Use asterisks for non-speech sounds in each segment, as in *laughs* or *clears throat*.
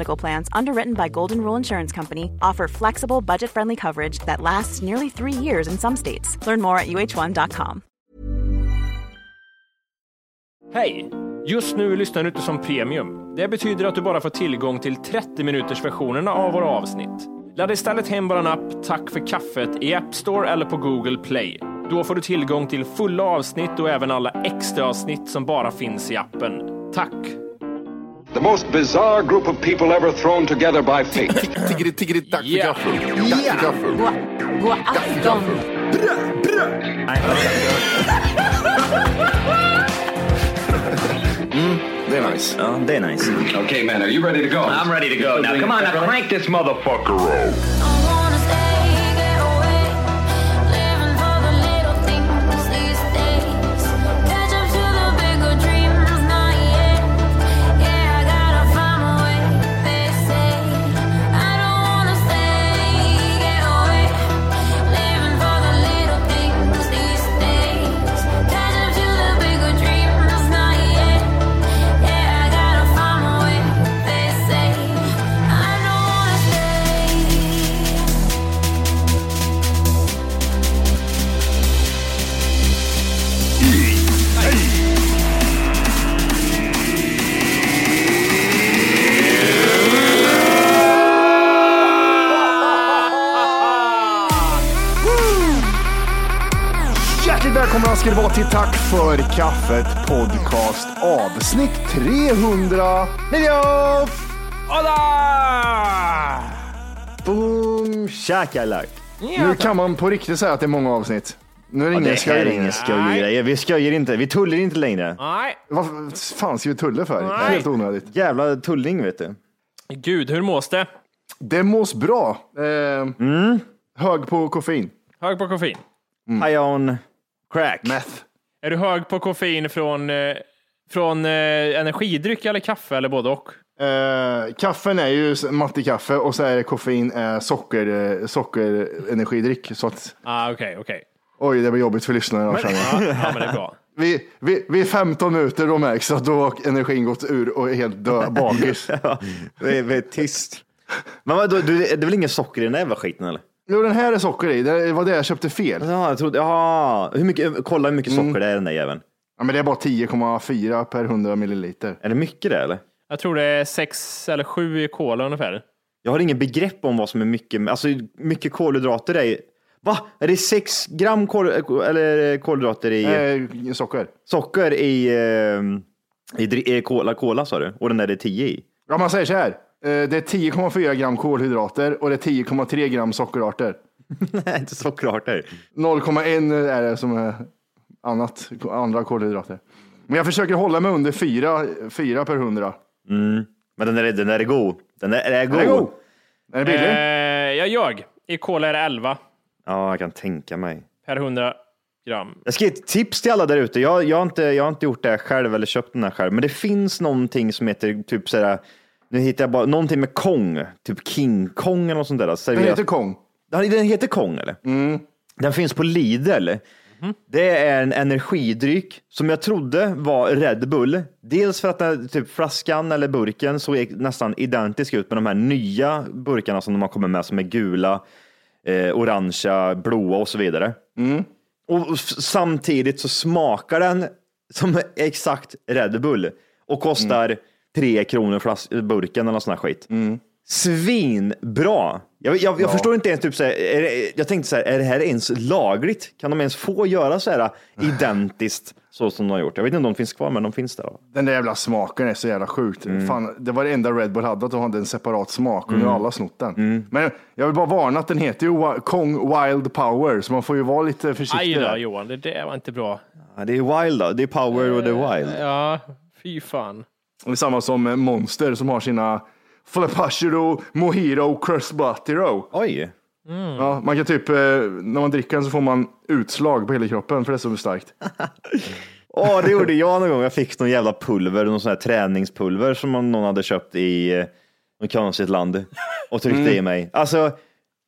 Medical Plans, underwritten by Golden Rule Insurance Company, offer flexible, budget friendly coverage that lasts nearly three years in some states. Learn more at uh1.com. Hej! Just nu lyssnar du inte som premium. Det betyder att du bara får tillgång till 30 minuters versionerna av våra avsnitt. Ladda istället hem vår app Tack för kaffet i App Store eller på Google Play. Då får du tillgång till fulla avsnitt och även alla extra avsnitt som bara finns i appen. Tack! The most bizarre group of people ever thrown together by fate. Tiggeri, tiggeri, dack för Ja. gaffel. Dack för gaffel. God afton! Mm, det är nice. Ja, det är nice. okay, man, are you ready to go? I'm ready to go. Now come on, now crank this motherfucker up. Ska det vara till Tack för kaffet podcast avsnitt 300. Boom! Shakalak! Nu kan man på riktigt säga att det är många avsnitt. Nu är det ingen skoj. skojgrej. Vi skojar inte. Vi tullar inte längre. Nej, Vad fan ska vi tulla för? Nej. Helt onödigt. Jävla tulling vet du. gud, hur mås det? Det mås bra. Eh, Mm. Hög på koffein. Hög på koffein. High on crack. Meth. Är du hög på koffein från, eh, från eh, energidryck eller kaffe eller både och? Eh, kaffen är ju mattekaffe och så är det koffein är socker, eh, sockerenergidryck. Så att, Ah, Okej, okej. oj, det blir jobbigt för lyssnarna. jag. Ja, ja, men det är bra. *laughs* Vi, vi, vi är 15 minuter då märks att då har energin gått ur och är helt dö, bakis. *laughs* Det är, det är tyst. Men vadå, du, det är väl ingen socker i den där jävla skiten eller? Jo, den här är socker i. Det var det jag köpte fel. Ja, jag trodde, ja. Hur mycket, kolla hur mycket socker Mm. det är i den där jäveln. Ja, men det är bara 10,4 per 100 milliliter. Är det mycket det eller? Jag tror det är sex eller sju i kola ungefär. Jag har ingen begrepp om vad som är mycket, alltså mycket kolhydrater är Va? Är det 6 gram kol, eller kolhydrater i Eh, socker. socker i, eh, i, dri- i cola, cola sa du? Och den där är 10 i? Ja, man säger så här. Eh, det är 10,4 gram kolhydrater och det är 10,3 gram sockerarter. *laughs* Nej, inte sockerarter. 0,1 är det som är annat, andra kolhydrater. Men jag försöker hålla mig under 4, 4 per 100. Men den är- den är god. Den där är god. Är det god? Är det billig? Eh, jag ljög. I kola är det 11 Ja, jag kan tänka mig. per 100 gram. Jag ska ge ett tips till alla där ute. Jag, jag, har inte, jag har inte gjort det här själv eller köpt den här själv, men det finns någonting som heter typ sådär, nu hittar jag bara någonting med Kong, typ King Kong eller något sånt där. Den Serverat- heter Kong. Den heter Kong eller? Den finns på Lidl. Det är en energidryck som jag trodde var Red Bull. Dels för att den, typ flaskan eller burken såg nästan identisk ut med de här nya burkarna som de har kommit med som är gula, eh, orangea, blåa och så vidare. Och f- samtidigt så smakar den som exakt Red Bull och kostar tre kronor flas- burken eller någon sån här skit. svinbra. Jag, jag, jag förstår inte ens, typ, så här, är det, jag tänkte så här, är det här ens lagligt? Kan de ens få göra så här *laughs* identiskt så som de har gjort? Jag vet inte om de finns kvar, men de finns där. Den där jävla smaken är så jävla sjukt. Mm. Fan, det var det enda Red Bull hade, att de hade en separat smak och nu har alla snott den. Mm. Men jag vill bara varna att den heter ju Kong Wild Power, så man får ju vara lite Aj försiktig då där. Johan, det där var inte bra. Ja, det är wild då. Det är power och det är wild. Ja, fy fan. Det är samma som eh, Monster som har sina Flapashiro, Mojito, Crustbuttero. Oj. Ja, man kan typ, eh, när man dricker den så får man utslag på hela kroppen för det är så starkt. *laughs* Åh, det gjorde jag någon gång. Jag fick någon jävla pulver, någon sån här träningspulver som någon hade köpt i eh, något konstigt land och tryckte i mig. Alltså,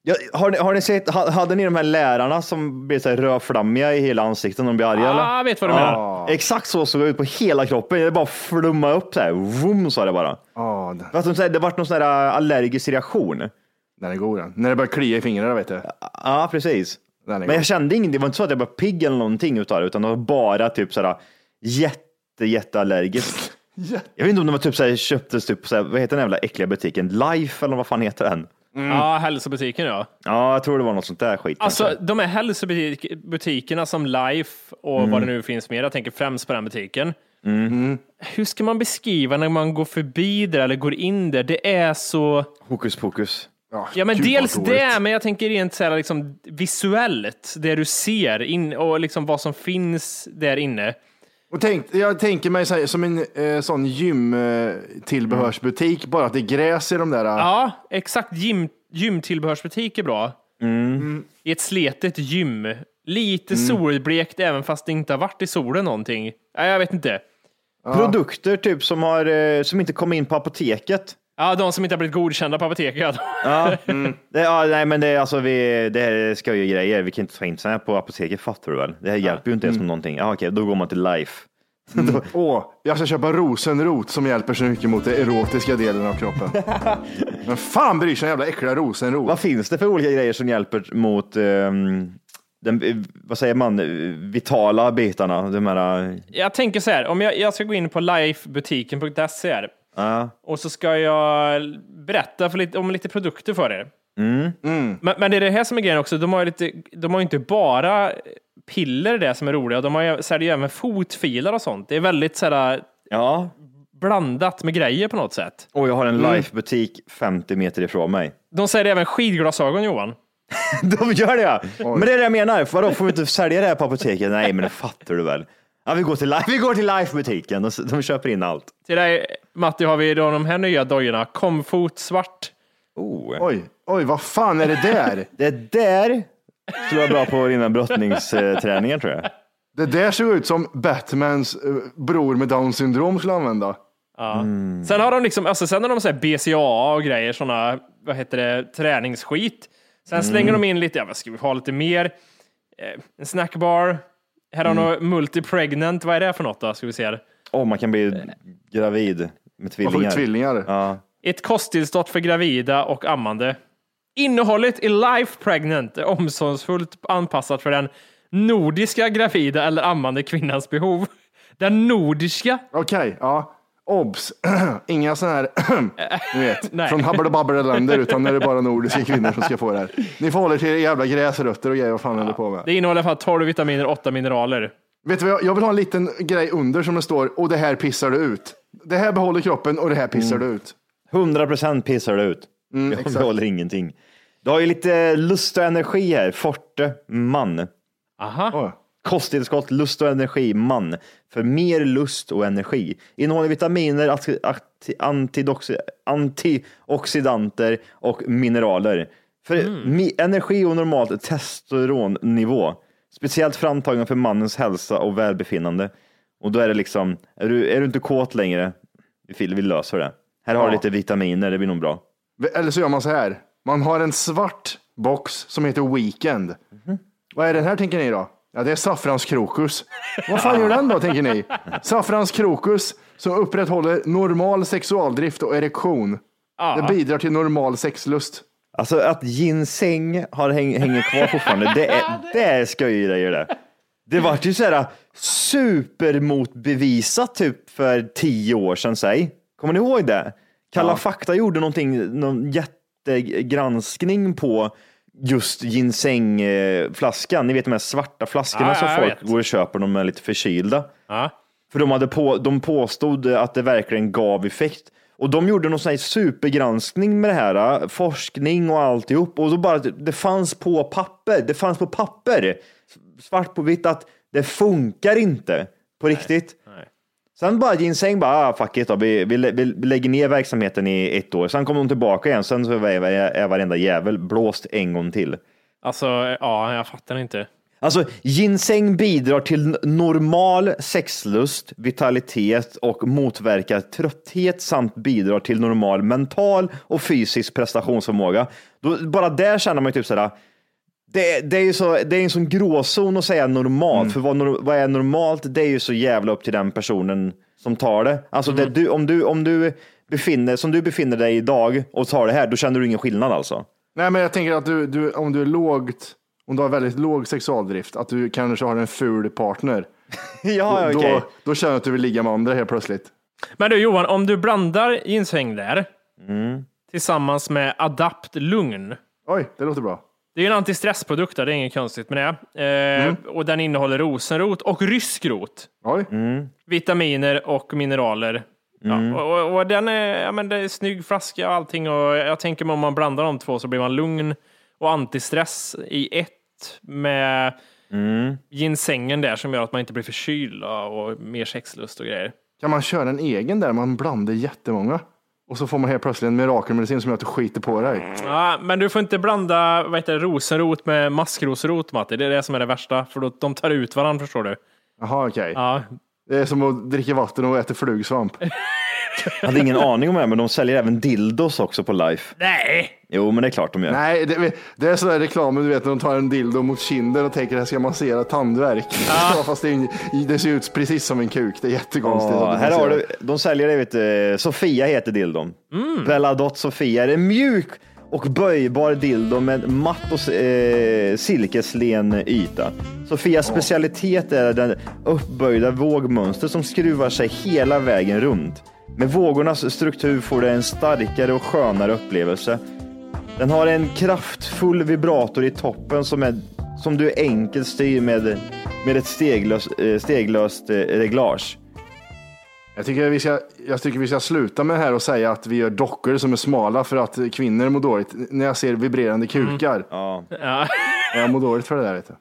jag, har, ni, har ni sett, ha- hade ni de här lärarna som blev så här rödflammiga i hela ansiktet när de blir arga? eller? Ah, jag vet vad du menar. Exakt så såg det ut på hela kroppen. Det bara flumma upp så här. Vroom, sa det bara. Ja, de, så här, det vart någon sån här allergisk reaktion. den är god den. När det börjar klia i fingrarna vet du. Ja, precis. Den är Men jag kände inget, det var inte så att jag var pigg eller någonting utav det, utan det var bara typ sådär jätte, jätteallergisk. *laughs* Jag vet inte om det var typ såhär, köptes typ, såhär, vad heter den jävla äckliga butiken? Life eller vad fan heter den? Ja, hälsobutiken ja. Ja, jag tror det var något sånt där skit. Alltså kanske. de här hälsobutikerna som Life och Mm. vad det nu finns mer, jag tänker främst på den butiken. Mm. Hur ska man beskriva när man går förbi där eller går in där? Det är så... Hokus pokus. Ja, men Gud, vad dels det, men jag tänker rent så här, liksom, visuellt, det du ser in, och liksom vad som finns där inne. Och tänk, jag tänker mig så här, som en eh, sån gymtillbehörsbutik, bara att det är gräs i de där. Ja, exakt. Gym, gymtillbehörsbutik är bra. Mm. I ett sletet gym. Lite solblekt även fast det inte har varit i solen någonting. Nej, jag vet inte. Produkter typ som, har, eh, som inte kom in på apoteket. Ja, de som inte har blivit godkända på apoteket. Ja, det, ja nej, men det, är alltså, vi, det här är sköja grejer. Vi kan inte ta in så här på apoteket, fattar du väl? Det här hjälper ju inte ens med någonting. Ja, okej, då går man till Life. *laughs* Åh, jag ska köpa rosenrot som hjälper så mycket mot den erotiska delen av kroppen. *laughs* Men fan bryr sig en jävla äckliga rosenrot? Vad finns det för olika grejer som hjälper mot ehm, den, eh, vad säger man, eh, vitala bitarna? De här, eh, Jag tänker så här, om jag, jag ska gå in på lifebutiken.se ja. och så ska jag berätta för lite, om lite produkter för er. Mm. Men, men det är det här som är grejen också, de har ju, lite, de har ju inte bara piller det som är roliga, de har ju, säljer ju även fotfilar och sånt. Det är väldigt så här, ja. blandat med grejer på något sätt. Och jag har en Life-butik 50 meter ifrån mig. De säljer även skidglasögon Johan. *laughs* De gör det ja! Men det är det jag menar. Vadå, får vi inte sälja det här på apoteket? Nej, men det fattar du väl. Ja, vi går till, *laughs* vi går till Life-butiken. De, de köper in allt. Till dig Matti har vi då de här nya dojorna, Comfort svart. Oh. Oj, oj, vad fan är det där? Det där skulle vara bra på dina brottningsträningar tror jag. Det där såg ut som Batmans eh, bror med down syndrom skulle använda. Sen har de liksom, alltså sen har de så här BCAA och grejer, sådana, vad heter det, träningsskit. Sen slänger de in lite, ja vad ska vi ha lite mer? Eh, en snackbar. Här har de multipregnant, vad är det för något då? Ska vi se här. Åh, man kan bli gravid med Man får tvillingar. tvillingar. Ja. Ett kosttillskott för gravida och ammande. Innehållet i Life Pregnant är omsorgsfullt anpassat för den nordiska gravida eller ammande kvinnans behov. Den nordiska? Okej, ja. Obs! *clears throat* Inga sådana här, *clears throat* ni vet, *laughs* Nej. från Habbel-Babbel-länder, utan det är bara nordiska kvinnor som ska få det här. Ni får hålla er till jävla gräsrötter och grejer, vad fan håller på med? Det innehåller för 12 vitaminer och 8 mineraler. Vet du vad, jag- jag vill ha en liten grej under som det står, och det här pissar du ut. Det här behåller kroppen och det här pissar du ut. 100 procent pissar det ut. jag exakt. behåller ingenting. Du har ju lite lust och energi här. Forte man. Aha. Oj. Kosttillskott, lust och energi, man. För mer lust och energi. Innehåller vitaminer, antioxidanter och mineraler. För mi- energi och normalt testosteronnivå. Speciellt framtagna för mannens hälsa och välbefinnande. Och då är det liksom, är du, är du inte kåt längre, vi, vi löser det. Här har du Ja. lite vitaminer, det blir nog bra. Eller så gör man så här, man har en svart box som heter Weekend. Vad är den här tänker ni då? Ja, det är saffranskrokus. Vad fan gör den då, tänker ni? *laughs* Saffranskrokus som upprätthåller normal sexualdrift och erektion. Det bidrar till normal sexlust. Alltså att ginseng har häng, hänger kvar fortfarande, det är, det är skojgrejer det. Det vart ju såhär supermotbevisat typ för tio år sedan, säg. Kommer ni ihåg det? Kalla fakta gjorde någonting, någon jättegranskning på just ginsengflaskan. Ni vet de här svarta flaskorna Ja, som ja, folk vet. går och köper, de är lite förkylda. Ja. För de, hade på, de påstod att det verkligen gav effekt. Och de gjorde någon sån här supergranskning med det här, äh, forskning och alltihop. Och då bara, det fanns på papper, det fanns på papper, svart på vitt att det funkar inte på riktigt. Sen bara ginseng bara, ah, fuck it då, vi, vi, vi lägger ner verksamheten i ett år. Sen kommer de tillbaka igen, sen så är, är varenda jävel blåst en gång till. Alltså, ja, jag fattar inte. Alltså, ginseng bidrar till normal sexlust, vitalitet och motverkar trötthet samt bidrar till normal mental och fysisk prestationsförmåga. Då, bara där känner man ju typ sådär, det, det är ju så, det är en sån gråzon att säga normalt, för vad, vad är normalt? Det är ju så jävla upp till den personen som tar det. Alltså det, du, om, du, om du befinner, som du befinner dig idag och tar det här, då känner du ingen skillnad alltså. Nej, men jag tänker att du, du, om du är lågt, om du har väldigt låg sexualdrift, att du kanske har en ful partner. *laughs* ja, då, okej. då känner du att du vill ligga med andra helt plötsligt. Men du Johan, om du blandar ginseng där Mm. tillsammans med Adapt Lugn. Oj, det låter bra. Det är ju en antistressprodukt, det är inget konstigt med det. Eh, Mm. Och den innehåller rosenrot och ryskrot. Oj, Vitaminer och mineraler. Mm. Ja, och, och, och den är, ja, men det är snygg flaska och allting. Och jag tänker mig om man blandar de två så blir man lugn och antistress i ett med Mm. ginsängen där som gör att man inte blir förkyld och mer sexlust och grejer. kan man köra en egen där? Man blandar jättemånga. Och så får man helt plötsligt en mirakelmedicin som gör att du skiter på dig. Ja, men du får inte blanda vad heter det, rosenrot med maskrosrot, Matti. Det är det som är det värsta, för då, de tar ut varandra, förstår du. Jaha, okej. Ja, Det är som att dricka vatten och äta flugsvamp. *laughs* Jag hade ingen aning om det, men de säljer även dildos också på Life. nej! Jo, men det är klart de gör. Nej, det, det är sådär reklam, du vet när de tar en dildo mot kinden och tänker att det ska massera tandvärk. Ja. Fast det, är, en- det ser ut precis som en kuk. Det är jättekonstigt. Det här har du, de säljer det, vet du, Sofia heter dildon. Bella Dot Sofia. Det är mjuk och böjbar dildo med matt och eh, silkeslen yta. Sofias specialitet är den uppböjda vågmönster som skruvar sig hela vägen runt. Med vågornas struktur får du en starkare och skönare upplevelse. Den har en kraftfull vibrator i toppen som, är, som du enkelt styr med, med ett steglöst, eh, steglöst eh, reglage. Jag tycker, vi ska, jag tycker vi ska sluta med här och säga att vi gör dockor som är smala för att kvinnor mår dåligt. När jag ser vibrerande kukar. Ja. Ja. Jag mår dåligt för det där. Vet du.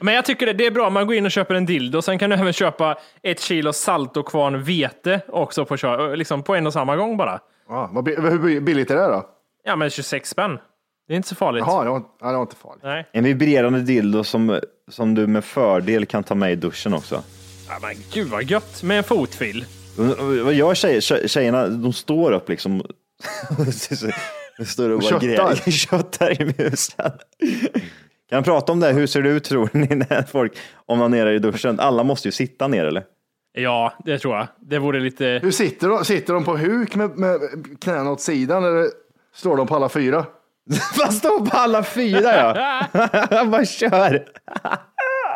Men jag tycker det, det är bra, man går in och köper en dildo, sen kan du även köpa ett kilo salt och kvarn vete också på, liksom på en och samma gång bara. Vad, bi- hur billigt är det då? Ja, men 26 spänn. Det är inte så farligt. Jaha, det var, ja, det var inte farligt. Nej. En vibrerande dildo som, som du med fördel kan ta med i duschen också. Ja, men gud vad gött med en fotfil. Vad gör tjejer? Tje- Tjejerna, de står upp liksom. *laughs* de står och bara Köttar. *laughs* köttar i musen. Kan jag prata om det? Hur ser det ut tror ni när folk onanerar i duschen? Alla måste ju sitta ner eller? Ja, det tror jag. Det vore lite... Hur sitter de? Sitter de på huk med, med knäna åt sidan eller står de på alla fyra? *laughs* Man står på alla fyra ja. *laughs* Bara kör.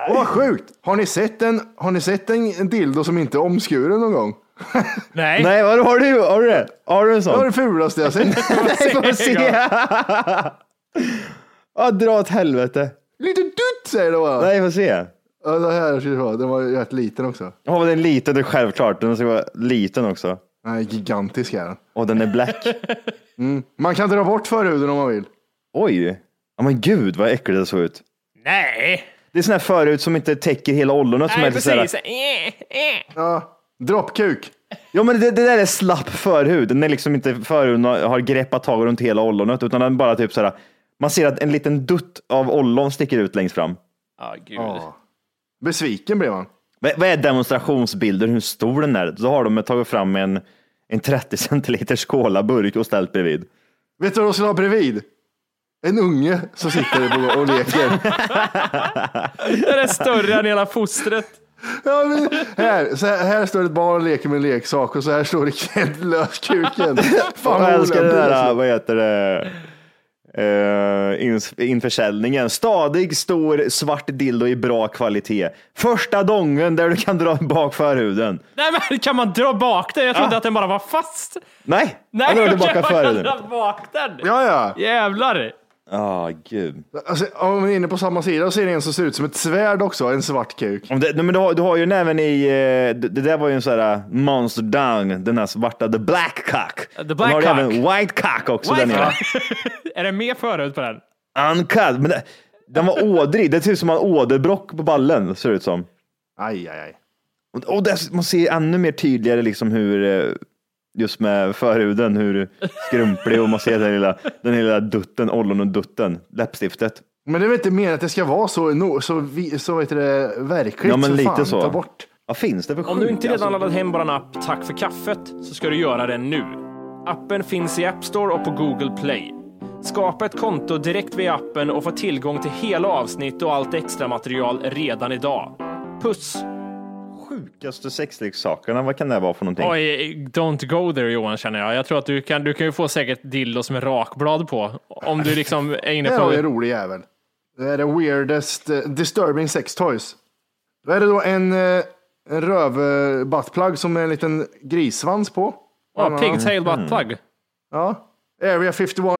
Åh, vad sjukt! Har ni sett en, har ni sett en, en dildo som inte är omskuren någon gång? *laughs* Nej. Nej, vad har du? Har du det? Har du en Det var sån? det fulaste jag sett. Nej, får se. Ja, dra åt helvete. Lite dutt säger det bara. Nej, får se. Ja, det här, ser du vad, den var ju rätt liten också. Ja, den är liten, det är självklart. Den ska vara liten också. Nej, gigantisk är den. Och den är black. *laughs* Man kan dra bort förhuden om man vill. Oj. Ja, men gud vad äckligt det såg ut. Nej. Det är sån här förut som inte täcker hela ollonet. Som Nej, lite så här- precis. Eh, eh. Ja, droppkuk. Ja, men det, det där är slapp förhud. Den är liksom inte förhuden har, har greppat tag runt hela ollonet, utan den bara typ så här. Man ser att en liten dutt av ollon sticker ut längst fram. Ja, gud. Ja. Besviken blev man. Vad vad är demonstrationsbilder hur stor den är? Då har de tagit fram en, en 30 centiliters kolaburk och ställt bredvid. Vet du vad de skulle ha bredvid? En unge som sitter och leker. *laughs* Den är större än hela fostret. Ja, men här, så här, här står ett barn och leker med en leksak och så här står det Kent lös kuken. *laughs* Fan Jag älskar det där, vad heter det? Uh, införsäljningen. Stadig, stor, svart dildo i bra kvalitet. Första gången där du kan dra bak förhuden. Nej, men kan man dra bak den? Jag trodde att den bara var fast. Nej, Nej, *laughs* jag kan förhuden. dra bak den. Ja, ja. Jävlar. Ja, gud. Alltså, om man är inne på samma sida så är det en som ser ut som ett svärd också, en svart kuk. Om det, men du, har, du har ju den även i, eh, det, det där var ju en sån här uh, monster down, den här svarta, the black cock. The black Den har ju cock. även white cock också White där nere. *laughs* Är det mer förut på den? Uncut. Men det, den var ådrig, det ser ut som en åderbråck på ballen, ser det ut som. Aj, aj, aj. Och, och där, man ser ännu mer tydligare liksom hur, eh, just med förhuden, hur skrumplig och man ser den lilla, den lilla dutten, ollonen-dutten, läppstiftet. Men det är väl inte meningen att det ska vara så, no, så, vi, så vet det, verkligt? Ja, men så lite fan, så. Ta bort. Vad finns det för Om du inte redan alltså? laddat hem vår app Tack för kaffet så ska du göra det nu. Appen finns i App Store och på Google Play. Skapa ett konto direkt via appen och få tillgång till hela avsnitt och allt extra material redan idag. Puss! Sjukaste sexleksakerna, vad kan det vara för någonting? Oj, don't go there Johan känner jag. Jag tror att du kan, du kan ju få säkert dildos med rakblad på. Om du liksom är inne Det här var en på... rolig jävel. Det är det weirdest, uh, disturbing sex toys. Då är det då en, uh, en röv-buttplug som är en liten grissvans på. Ja, pigtail butt plug. Ja. Area 51.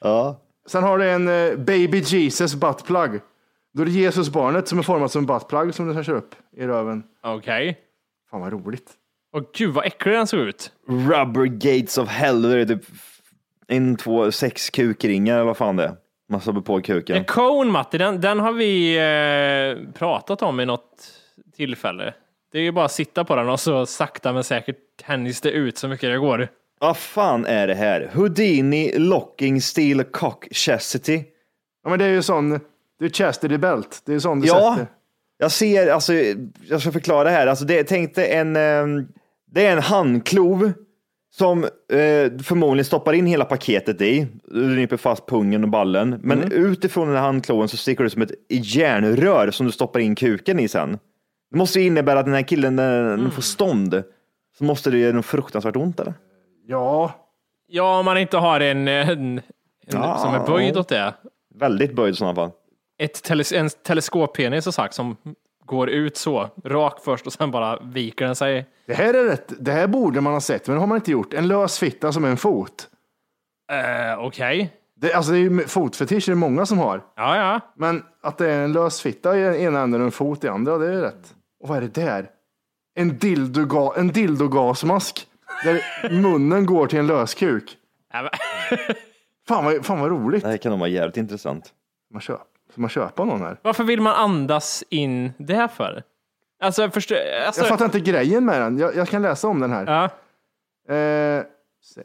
Ja. Sen har du en eh, Baby Jesus buttplug. Då är det Jesusbarnet som är format som en buttplug som du kör upp i röven. Okej. Fan vad roligt. Och gud vad äcklig den såg ut. Rubber gates of hell, då är det typ en, två, sex kukringar eller vad fan det är. Man stoppar på kuken. En cone Matti, den, den har vi eh, pratat om i något tillfälle. Det är ju bara att sitta på den och så sakta men säkert tänjs det ut så mycket det går. Vad fan är det här? Houdini Locking Steel Cock Chastity. Ja men det är ju sån, det är chastity belt. Det är sån du Ja, sätter. jag ser, alltså, jag ska förklara här. Alltså, det, tänk dig en, ehm, det är en handklov som eh, förmodligen stoppar in hela paketet i. Du nyper fast pungen och ballen. Men Mm. utifrån den här handkloven så sticker det som ett järnrör som du stoppar in kuken i sen. Det måste ju innebära att den här killen, när den Mm. får stånd, så måste det göra något fruktansvärt ont eller? Ja, Ja, om man inte har en, en, en Ja. som är böjd åt det. Väldigt böjd i sådana fall. Ett teles, en teleskoppenis som sagt som går ut så, rak först och sen bara viker den sig. det här är rätt. Det här borde man ha sett, men det har man inte gjort. En lös fitta som en fot. Eh, Okej. Det, alltså det är ju fotfetisch, det är många som har. Ja, ja. Men att det är en lös fitta i ena änden och en fot i andra, det är rätt. Och vad är det där? En, dildoga, en dildogasmask där munnen går till en lös kuk. Ja, men- Fan vad, fan vad roligt. Det här kan nog vara jävligt intressant. Man köp, ska man köpa någon här? Varför vill man andas in det här för? Alltså, jag förstår... Alltså, Jag fattar inte grejen med den. Jag, jag kan läsa om den här. Ja. Eh,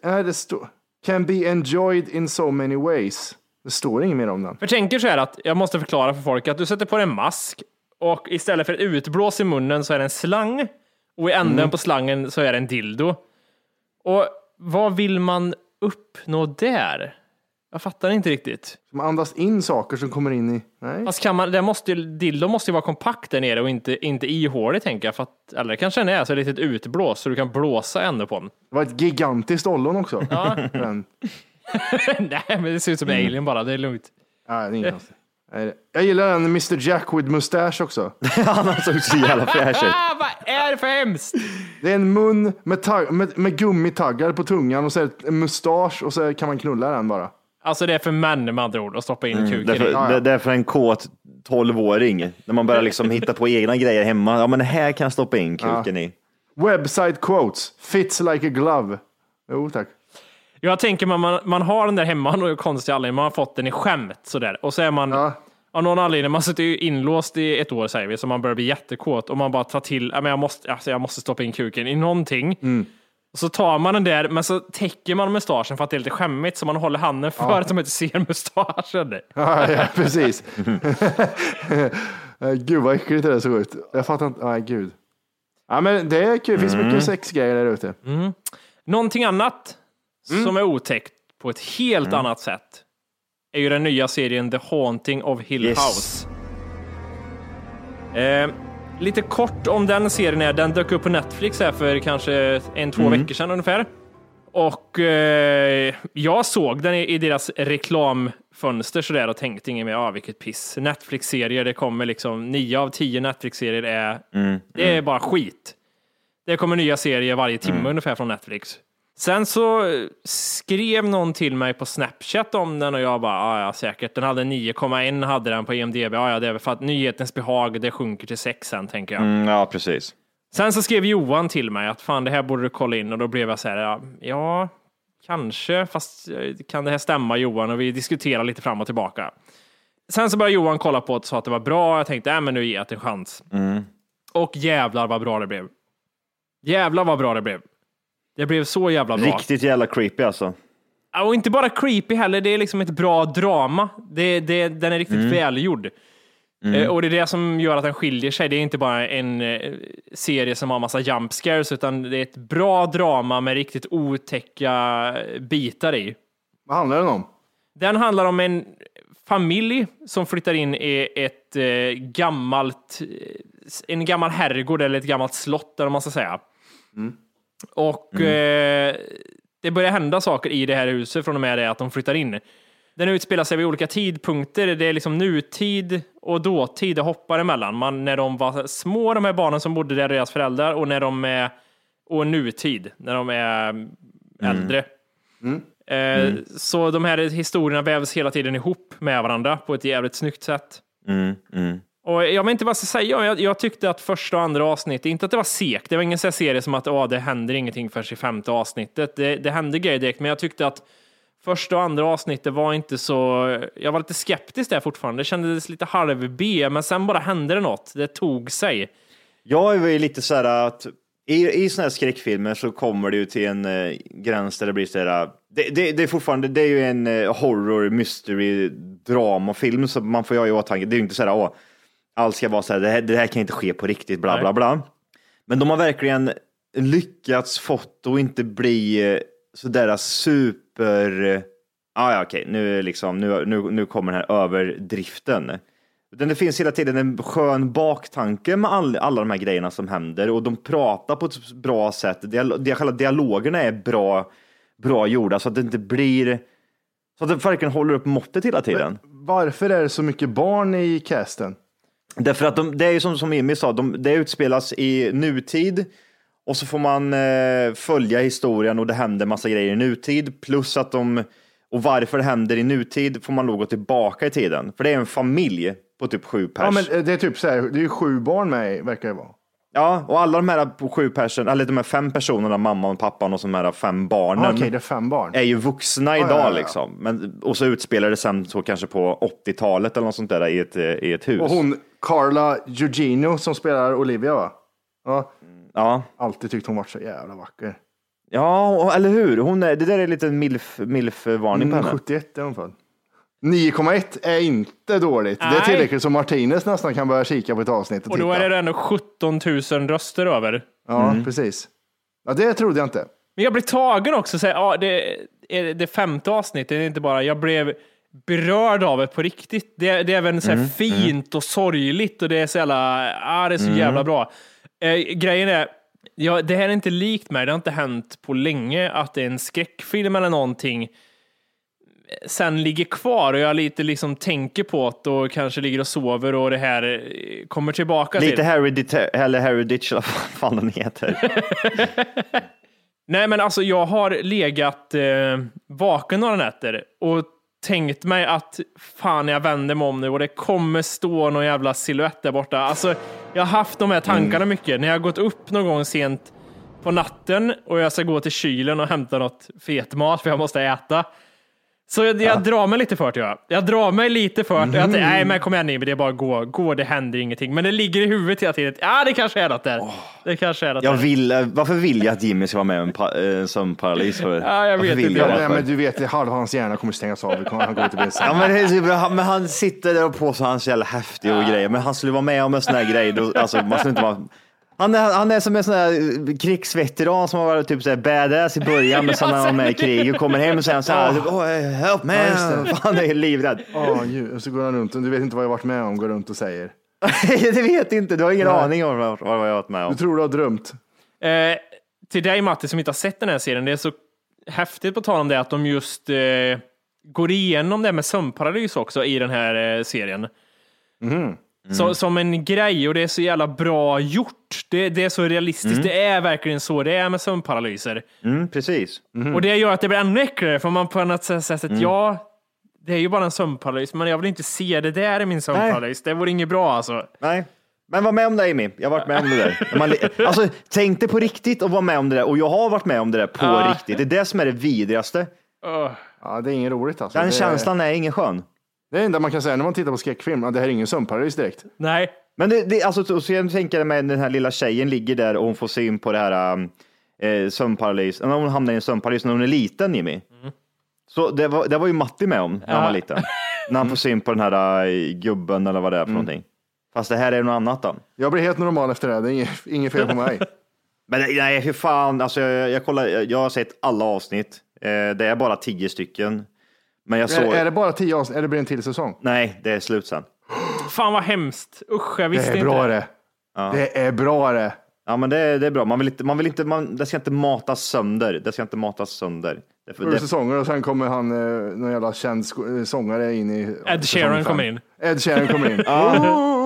är det står Can be enjoyed in so many ways. Det står inget mer om den. För tänker så här att jag måste förklara för folk att du sätter på dig en mask och istället för ett utblås i munnen så är det en slang och i änden på slangen så är det en dildo. Och vad vill man uppnå där? Jag fattar inte riktigt. Man andas in saker som kommer in i... Nej. Fast kan man, det måste, ju- dildo måste ju vara kompakt där nere och inte, inte ihålig tänker jag. För att, eller kanske den är, så litet utblås så du kan blåsa ändå på den. Det var ett gigantiskt ollon också. Ja. *laughs* Men, *laughs* Nej, men det ser ut som en alien bara, det är lugnt. nej, det är inget konstigt. Nej, Jag gillar den Mr Jack with mustache också. *laughs* Han såg så jävla fräsch ut. Ah, vad är det för hemskt? Det är en mun med, tag- med, med gummitaggar på tungan och så är det en mustasch och så kan man knulla den bara. Alltså det är för män med andra ord att stoppa in kuken i. Därför, det, det är för en kåt 12-åring. När man börjar liksom hitta på egna grejer hemma. Ja, men här kan jag stoppa in kuken i. Website quotes, fits like a glove. Jo tack. Jag tänker man, man, man har den där hemma *laughs* någon konstig anledning, man har fått den i skämt sådär. Och så är man Ja. av någon anledning, man sitter ju inlåst i ett år säger vi, så man börjar bli jättekåt och man bara tar till, ja, men jag måste, alltså, jag måste stoppa in kuken i någonting. Och så tar man den där, men så täcker man mustaschen för att det är lite skämmigt, så man håller handen för att de inte ser mustaschen. *laughs* Ja, ja precis. *laughs* Eh, gud vad äckligt det där såg ut. Jag fattar inte. Nej, gud. Ja, men det är kul. Det finns mycket sexgrejer där ute. Någonting annat som är otäckt på ett helt annat sätt är ju den nya serien The Haunting of Hill Yes. House. Eh, lite kort om den serien är, den dök upp på Netflix här för kanske en, två veckor sedan ungefär. Och eh, jag såg den i, i deras reklamfönster sådär och tänkte inget mer, ah, vilket piss. Netflix-serier, det kommer liksom nio av tio Netflix-serier är, det är bara skit. Det kommer nya serier varje timme ungefär från Netflix. Sen så skrev någon till mig på Snapchat om den och jag bara, "Ah, ja säkert. Den hade 9,1 hade den på IMDB. Ah, ja, det är väl för att nyhetens behag, det sjunker till 6 sen tänker jag. Mm, ja, precis. Sen så skrev Johan till mig att fan det här borde du kolla in och då blev jag så här, ja, ja kanske, fast eh, kan det här stämma Johan? Och vi diskuterade lite fram och tillbaka. Sen så började Johan kolla på det och sa att det var bra. Jag tänkte, äh, men nu ger jag det en chans. Och jävlar vad bra det blev. Jävlar vad bra det blev. Det blev så jävla bra. Riktigt jävla creepy alltså. Och inte bara creepy heller, det är liksom ett bra drama. Det, det, den är riktigt välgjord. Eh, Och det är det som gör att den skiljer sig. Det är inte bara en eh, serie som har massa jump scares, utan det är ett bra drama med riktigt otäcka bitar i. Vad handlar den om? Den handlar om en familj som flyttar in i ett eh, gammalt, en gammal herrgård eller ett gammalt slott, eller vad man ska säga. Och eh, det börjar hända saker i det här huset från och med det att de flyttar in. Den utspelar sig vid olika tidpunkter. Det är liksom nutid och dåtid. Det hoppar emellan. Man, när de var små, de här barnen som bodde där, deras föräldrar, och när de är och nutid, när de är äldre. Eh, Så de här historierna vävs hela tiden ihop med varandra på ett jävligt snyggt sätt. Mm, mm. Och jag vet inte vad jag ska säga. Jag, jag tyckte att första och andra avsnittet, inte att det var segt. Det var ingen sån serie som att åh, det händer ingenting förrän i femte avsnittet. Det, det hände grejer direkt, men jag tyckte att första och andra avsnittet var inte så... Jag var lite skeptisk där fortfarande. Det kändes lite halv-B, men sen bara hände det något. Det tog sig. Jag är ju lite så här att i, i såna här skräckfilmer så kommer det ju till en eh, gräns där det blir så här. Eh, det, det, det är fortfarande, det är ju en eh, horror, mystery, dramafilm så man får ju ha i åtanke. Det är ju inte så här, åh, allt ska vara så här, det här, det här kan inte ske på riktigt, bla bla bla. Men de har verkligen lyckats fått att inte bli eh, sådär super, eh, ah, ja okej, nu, är liksom, nu, nu, nu kommer den här överdriften. Utan det finns hela tiden en skön baktanke med all, alla de här grejerna som händer och de pratar på ett bra sätt. Dial, dia- själva dialogerna är bra, bra gjorda så att det inte blir, så att det verkligen håller upp måttet hela tiden. Varför är det så mycket barn i casten? Därför att de, det är ju som, som Emil sa, de, det utspelas i nutid och så får man eh, följa historien och det händer massa grejer i nutid plus att de, och varför det händer i nutid får man nog gå tillbaka i tiden. För det är en familj på typ sju pers. Ja, men eh, det är typ så här, det är ju sju barn med verkar det vara. Ja, och alla de här sju personer, eller de här fem personerna, mamman, pappan och de här fem barnen, Ah, Okej, det är fem barn. är ju vuxna idag ja, ja, ja. liksom. Men, och så utspelar det sen så kanske på 80-talet eller något sånt där i ett, eh, i ett hus. Och hon, Carla Gugino som spelar Olivia va? Ja, Ja, alltid tyckt hon varit så jävla vacker. ja och- eller hur? Hon är, det där är lite en milf, milf-varning på Mm, henne. 71 är hon född. 9,1 är inte dåligt. Det är Nej. tillräckligt som Martinez nästan kan börja kika på ett avsnitt och, Och då titta. är det ändå 17 000 röster över. Ja, precis. Ja, det trodde jag inte. Men jag blev tagen också. Så här, ja, det, är det femte avsnittet, det är inte bara jag blev berörd av det på riktigt. Det, det är även så här fint och sorgligt och det är så jävla, ja, det är så jävla bra. Eh, grejen är, ja, det här är inte likt mig, det har inte hänt på länge att det är en skräckfilm eller någonting sen ligger kvar och jag lite liksom tänker på det och kanske ligger och sover och det här eh, kommer tillbaka Lite till. Heritage, eller Heritage, eller vad fan den heter. *laughs* Nej, men alltså jag har legat eh, vaken några nätter och tänkt mig att fan jag vänder mig om nu och det kommer stå någon jävla siluett där borta. Alltså, jag har haft de här tankarna mycket. När jag har gått upp någon gång sent på natten och jag ska gå till kylen och hämta något fet mat för jag måste äta. Så jag, jag drar mig lite för det. Jag. jag drar mig lite för det. Tänkte, Nej, men kom igen Jimmy, det är bara att gå. Gå, det händer ingenting. Men det ligger i huvudet hela tiden. Ja, det kanske är något där. Det kanske är något Jag där. vill, eh, varför vill jag att Jimmy ska vara med om en eh, sömnparalys? Ja, jag vet inte. jag Ja, men du vet, halva hans hjärna kommer stängas av. Han går inte bli Ja, men, det är så- han- men han sitter där och på så han är så jävla häftig och grejer. Men han skulle vara med om en sån här grej. Då, alltså, man skulle inte vara, han, är, han är som en sån här eh, krigsveteran som har varit typ så här badass i början, men *laughs* sen när han är med i krig och kommer hem och säger så här, oh, help me! *laughs* Han är livrädd. Åh, ju- och så går han runt och du vet inte vad jag varit med om, går runt och säger. *laughs* det vet inte, du har ingen Nej. aning om vad jag har varit med om. Du tror du har drömt. Eh, till dig Matti som inte har sett den här serien, det är så häftigt på tal om det att de just eh, går igenom det med sömnparalys också i den här eh, serien. Så, som en grej och det är så jävla bra gjort. Det, det är så realistiskt. Det är verkligen så det är med sömnparalyser. Mm, precis. Och det gör att det blir ännu äckligare för man på något sätt, sätt ja, det är ju bara en sömnparalys, men jag vill inte se det där i min sömnparalys. Det vore inget bra alltså. Nej. Men var med om det Amy, jag har varit med om det där. Man, *laughs* alltså, tänk dig på riktigt och vara med om det där. Och jag har varit med om det där på Ja. riktigt. Det är det som är det vidrigaste. Öh. Ja, det är inget roligt alltså. Den det, känslan är ingen skön. Det är det enda man kan säga när man tittar på skräckfilm. Det här är ingen sömnparalys direkt. Nej, Men det, det, alltså, och så jag tänker mig den här lilla tjejen ligger där och hon får syn på det här um, eh, sömnparalys. När hon hamnar i en sömnparalys när hon är liten, Jimmy. Så det var, det var ju Matti med om när han var liten. när han får syn på den här uh, gubben eller vad det är för någonting. Fast det här är något annat då. Jag blir helt normal efter det. här. Det är inget, inget fel på mig. *laughs* Men nej, nej, hur fan, alltså, jag, jag, kollar, jag, jag har sett alla avsnitt. Eh, det är bara tio stycken. Men jag såg... är, är det bara tio avsnitt? Eller blir det en till säsong? Nej, det är slut sen. fan vad hemskt. Usch, jag Det visste är inte. bra det. Det är bra det. Ja, men det, det är bra. Man vill inte, man vill inte, man, det ska inte matas sönder. Det ska inte matas sönder. Det, Sju det, säsonger och sen kommer han, eh, någon jävla känd eh, sångare in i... Ed Sheeran kommer in. Ed Sheeran kommer in. *laughs*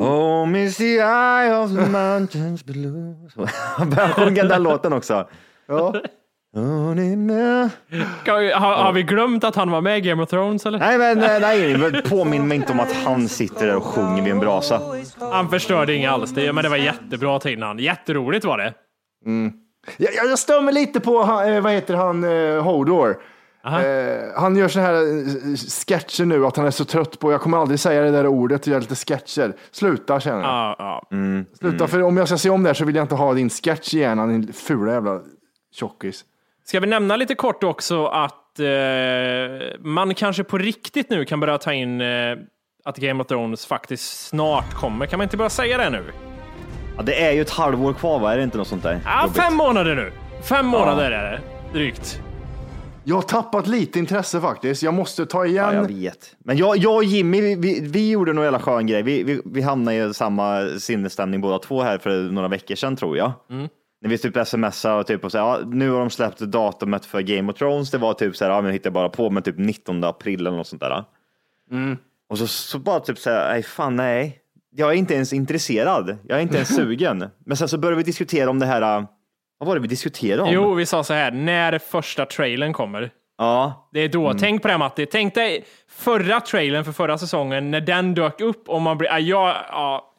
Oh, miss the eye of the mountains below. *laughs* Han börjar sjunga den låten också. Ja. *laughs* Har, har vi glömt att han var med i Game of Thrones eller? nej, men nej, *laughs* nej, påminn mig inte om att han sitter där och sjunger vid en brasa. Han förstörde inget alls. Det, men det var jättebra till innan. Jätteroligt var det. Jag, jag jag stör mig lite på, eh, vad heter han, eh, Hodor. Eh, han gör så här eh, sketcher nu att han är så trött på, jag kommer aldrig säga det där ordet, och göra lite sketcher. Sluta känner jag. Ja, ja. Sluta, för om jag ska se om det här så vill jag inte ha din sketch i hjärnan, din fula jävla tjockis. Ska vi nämna lite kort också att eh, man kanske på riktigt nu kan börja ta in eh, att Game of Thrones faktiskt snart kommer. Kan man inte bara säga det nu? Ja, det är ju ett halvår kvar, va? Är det inte något sånt där? Ja, fem månader nu. Fem månader är det. Drygt. Jag har tappat lite intresse faktiskt, jag måste ta igen. Ja, jag vet. Men jag, jag och Jimmy, vi, vi, vi gjorde nog jävla skön grej. Vi, vi, vi hamnade i samma sinnesstämning båda två här för några veckor sedan tror jag. När vi typ smsade och typ och så här, ja, nu har de släppt datumet för Game of Thrones. Det var typ så här, ja, men jag hittade bara på, men typ 19 april eller något sånt där. Och så, så bara typ så här, nej fan nej. Jag är inte ens intresserad. Jag är inte ens *laughs* sugen. Men sen så började vi diskutera om det här, vad var det vi diskuterade om? Jo, vi sa så här, när första trailern kommer. Ja, Det är då. Tänk på det Matti. Tänk dig förra trailern för förra säsongen, när den dök upp och man blir... Ja, ja,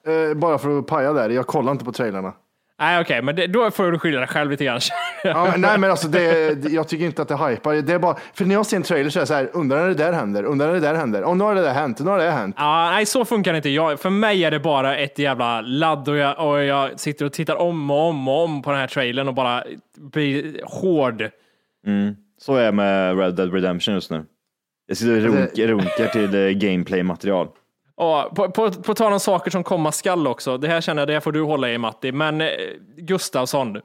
ja. Eh, bara för att paja där, jag kollar inte på trailerna. Nej, okej, men det, då får du skylla dig själv lite grann. *laughs* Ja, men, nej, men alltså det, jag tycker inte att det hypar. Det är bara, för när jag ser en trailer så är det så här, undrar när det där händer, undrar när det där händer. Och nu har det där hänt, nu har det där hänt. Ja, nej, så funkar det inte. Jag, för mig är det bara ett jävla ladd och jag, och jag sitter och tittar om och om och om på den här trailern och bara blir hård. så är jag med Red Dead Redemption just nu. Jag sitter och runk, runkar till eh, gameplay-material. Och på, på, på tal om saker som komma skall också. Det här känner jag, det får du hålla i Matti. Men eh, Gustavsson,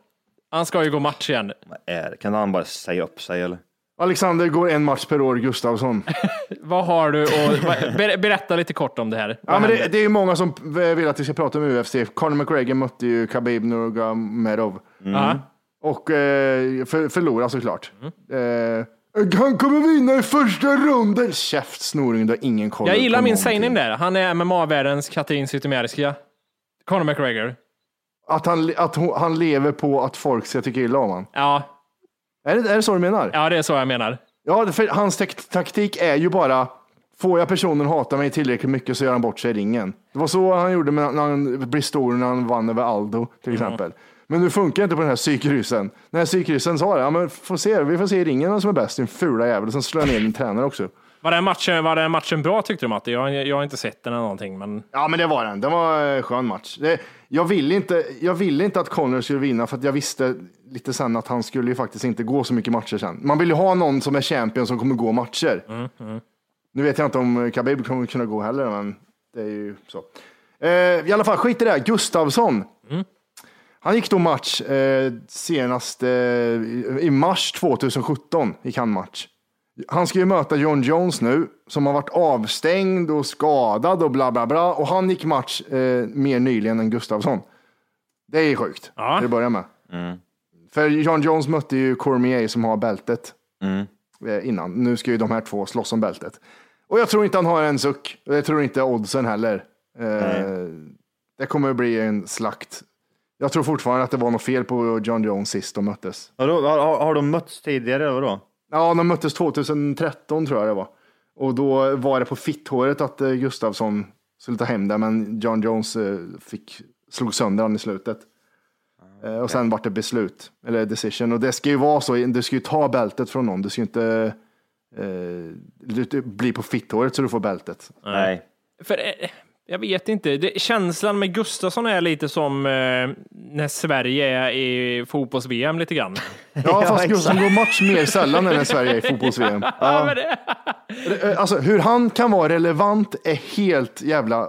han ska ju gå match igen. Vad är det? Kan han bara säga upp sig eller? Alexander går en match per år, Gustavsson. *laughs* Vad har du och Berätta lite kort om det här. Ja, men det, det är ju många som vill att vi ska prata om UFC. Conor McGregor mötte ju Khabib Nurmagomedov Ja. och eh, för, förlorade såklart. Eh, Han kommer vinna i första ronden. Käft snorunge, du har ingen koll Jag gillar min sägning där. Han är MMA-världens Katrin Zytomierska. Conor McGregor. Att, han, att hon, han lever på att folk ska tycka illa om honom. Ja, Är det, är det så du menar? ja, det är så jag menar. Ja, för hans taktik är ju bara, får jag personen hata mig tillräckligt mycket så gör han bort sig i ringen. Det var så han gjorde med, när han blev stor när han vann över Aldo till exempel. Men nu funkar inte på den här psykryssen. Den här psykryssen sa det, ja men får se, vi får se i ringen vem som är bäst, din fula jävel. Sen slår jag ner din tränare också. Var den matchen, var den matchen bra tyckte du Matte? Jag, jag har inte sett den eller någonting, men Ja, men det var den. Det var en skön match. Det, jag, ville inte, jag ville inte att Conor skulle vinna för att jag visste lite sen att han skulle ju faktiskt inte gå så mycket matcher sen. Man vill ju ha någon som är champion som kommer gå matcher. Nu vet jag inte om Khabib kommer kunna gå heller, men det är ju så. Eh, I alla fall, skit i det. Gustavsson. Han gick då match eh, senast eh, i mars 2017. gick han match. Han ska ju möta John Jones nu, som har varit avstängd och skadad och bla bla bla. Och han gick match eh, mer nyligen än Gustafsson. Det är sjukt, Ja. till att börja med. För John Jones mötte ju Cormier som har bältet eh, innan. Nu ska ju de här två slåss om bältet. Och jag tror inte han har en suck. Jag tror inte oddsen heller. Eh, det kommer att bli en slakt. Jag tror fortfarande att det var något fel på John Jones sist de möttes. Har, har, har de mötts tidigare? eller Vadå? Ja, de möttes 2013 tror jag det var. Och då var det på fitthåret att eh, Gustafsson skulle ta hem det, men John Jones eh, fick, slog sönder han i slutet. Eh, Och sen vart det beslut, eller decision. Och det ska ju vara så, du ska ju ta bältet från någon. Du ska ju inte eh, bli på fitthåret så du får bältet. Nej. för jag vet inte. Det, känslan med Gustafsson är lite som eh, när Sverige är i fotbolls-VM lite grann. Ja, fast *laughs* Gustafsson går match mer sällan än när Sverige är i *laughs* fotbolls-VM. Ja, Alltså hur han kan vara relevant är helt jävla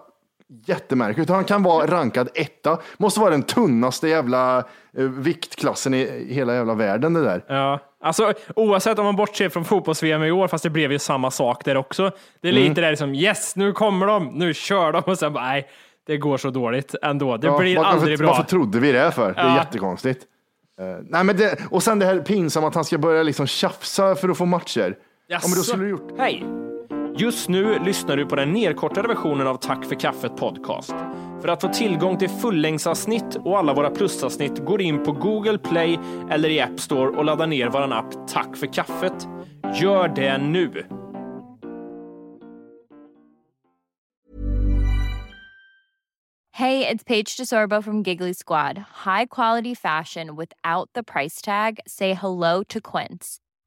jättemärkligt. Han kan vara rankad etta. Måste vara den tunnaste jävla eh, viktklassen i hela jävla världen det där. ja. Alltså, oavsett om man bortser från fotbolls-VM i år, fast det blev ju samma sak där också. Det är lite där liksom, yes, nu kommer de, nu kör de och sen bara, nej, det går så dåligt ändå. Det Ja, blir varför, aldrig bra. Varför trodde vi det för? Det är Ja. jättekonstigt. Eh, nej, men det, och sen det här pinsamma att han ska börja liksom tjafsa för att få matcher. Ja, men då skulle du gjort... Hej! Just nu lyssnar du på den nedkortade versionen av Tack för kaffet podcast. För att få tillgång till fullängdsavsnitt och alla våra plusavsnitt går in på Google Play eller i App Store och laddar ner vår app Tack för kaffet. Gör det nu! Hej, det är Paige DeSorbo från Giggly Squad. High quality fashion without the price tag. Say hello to Quince.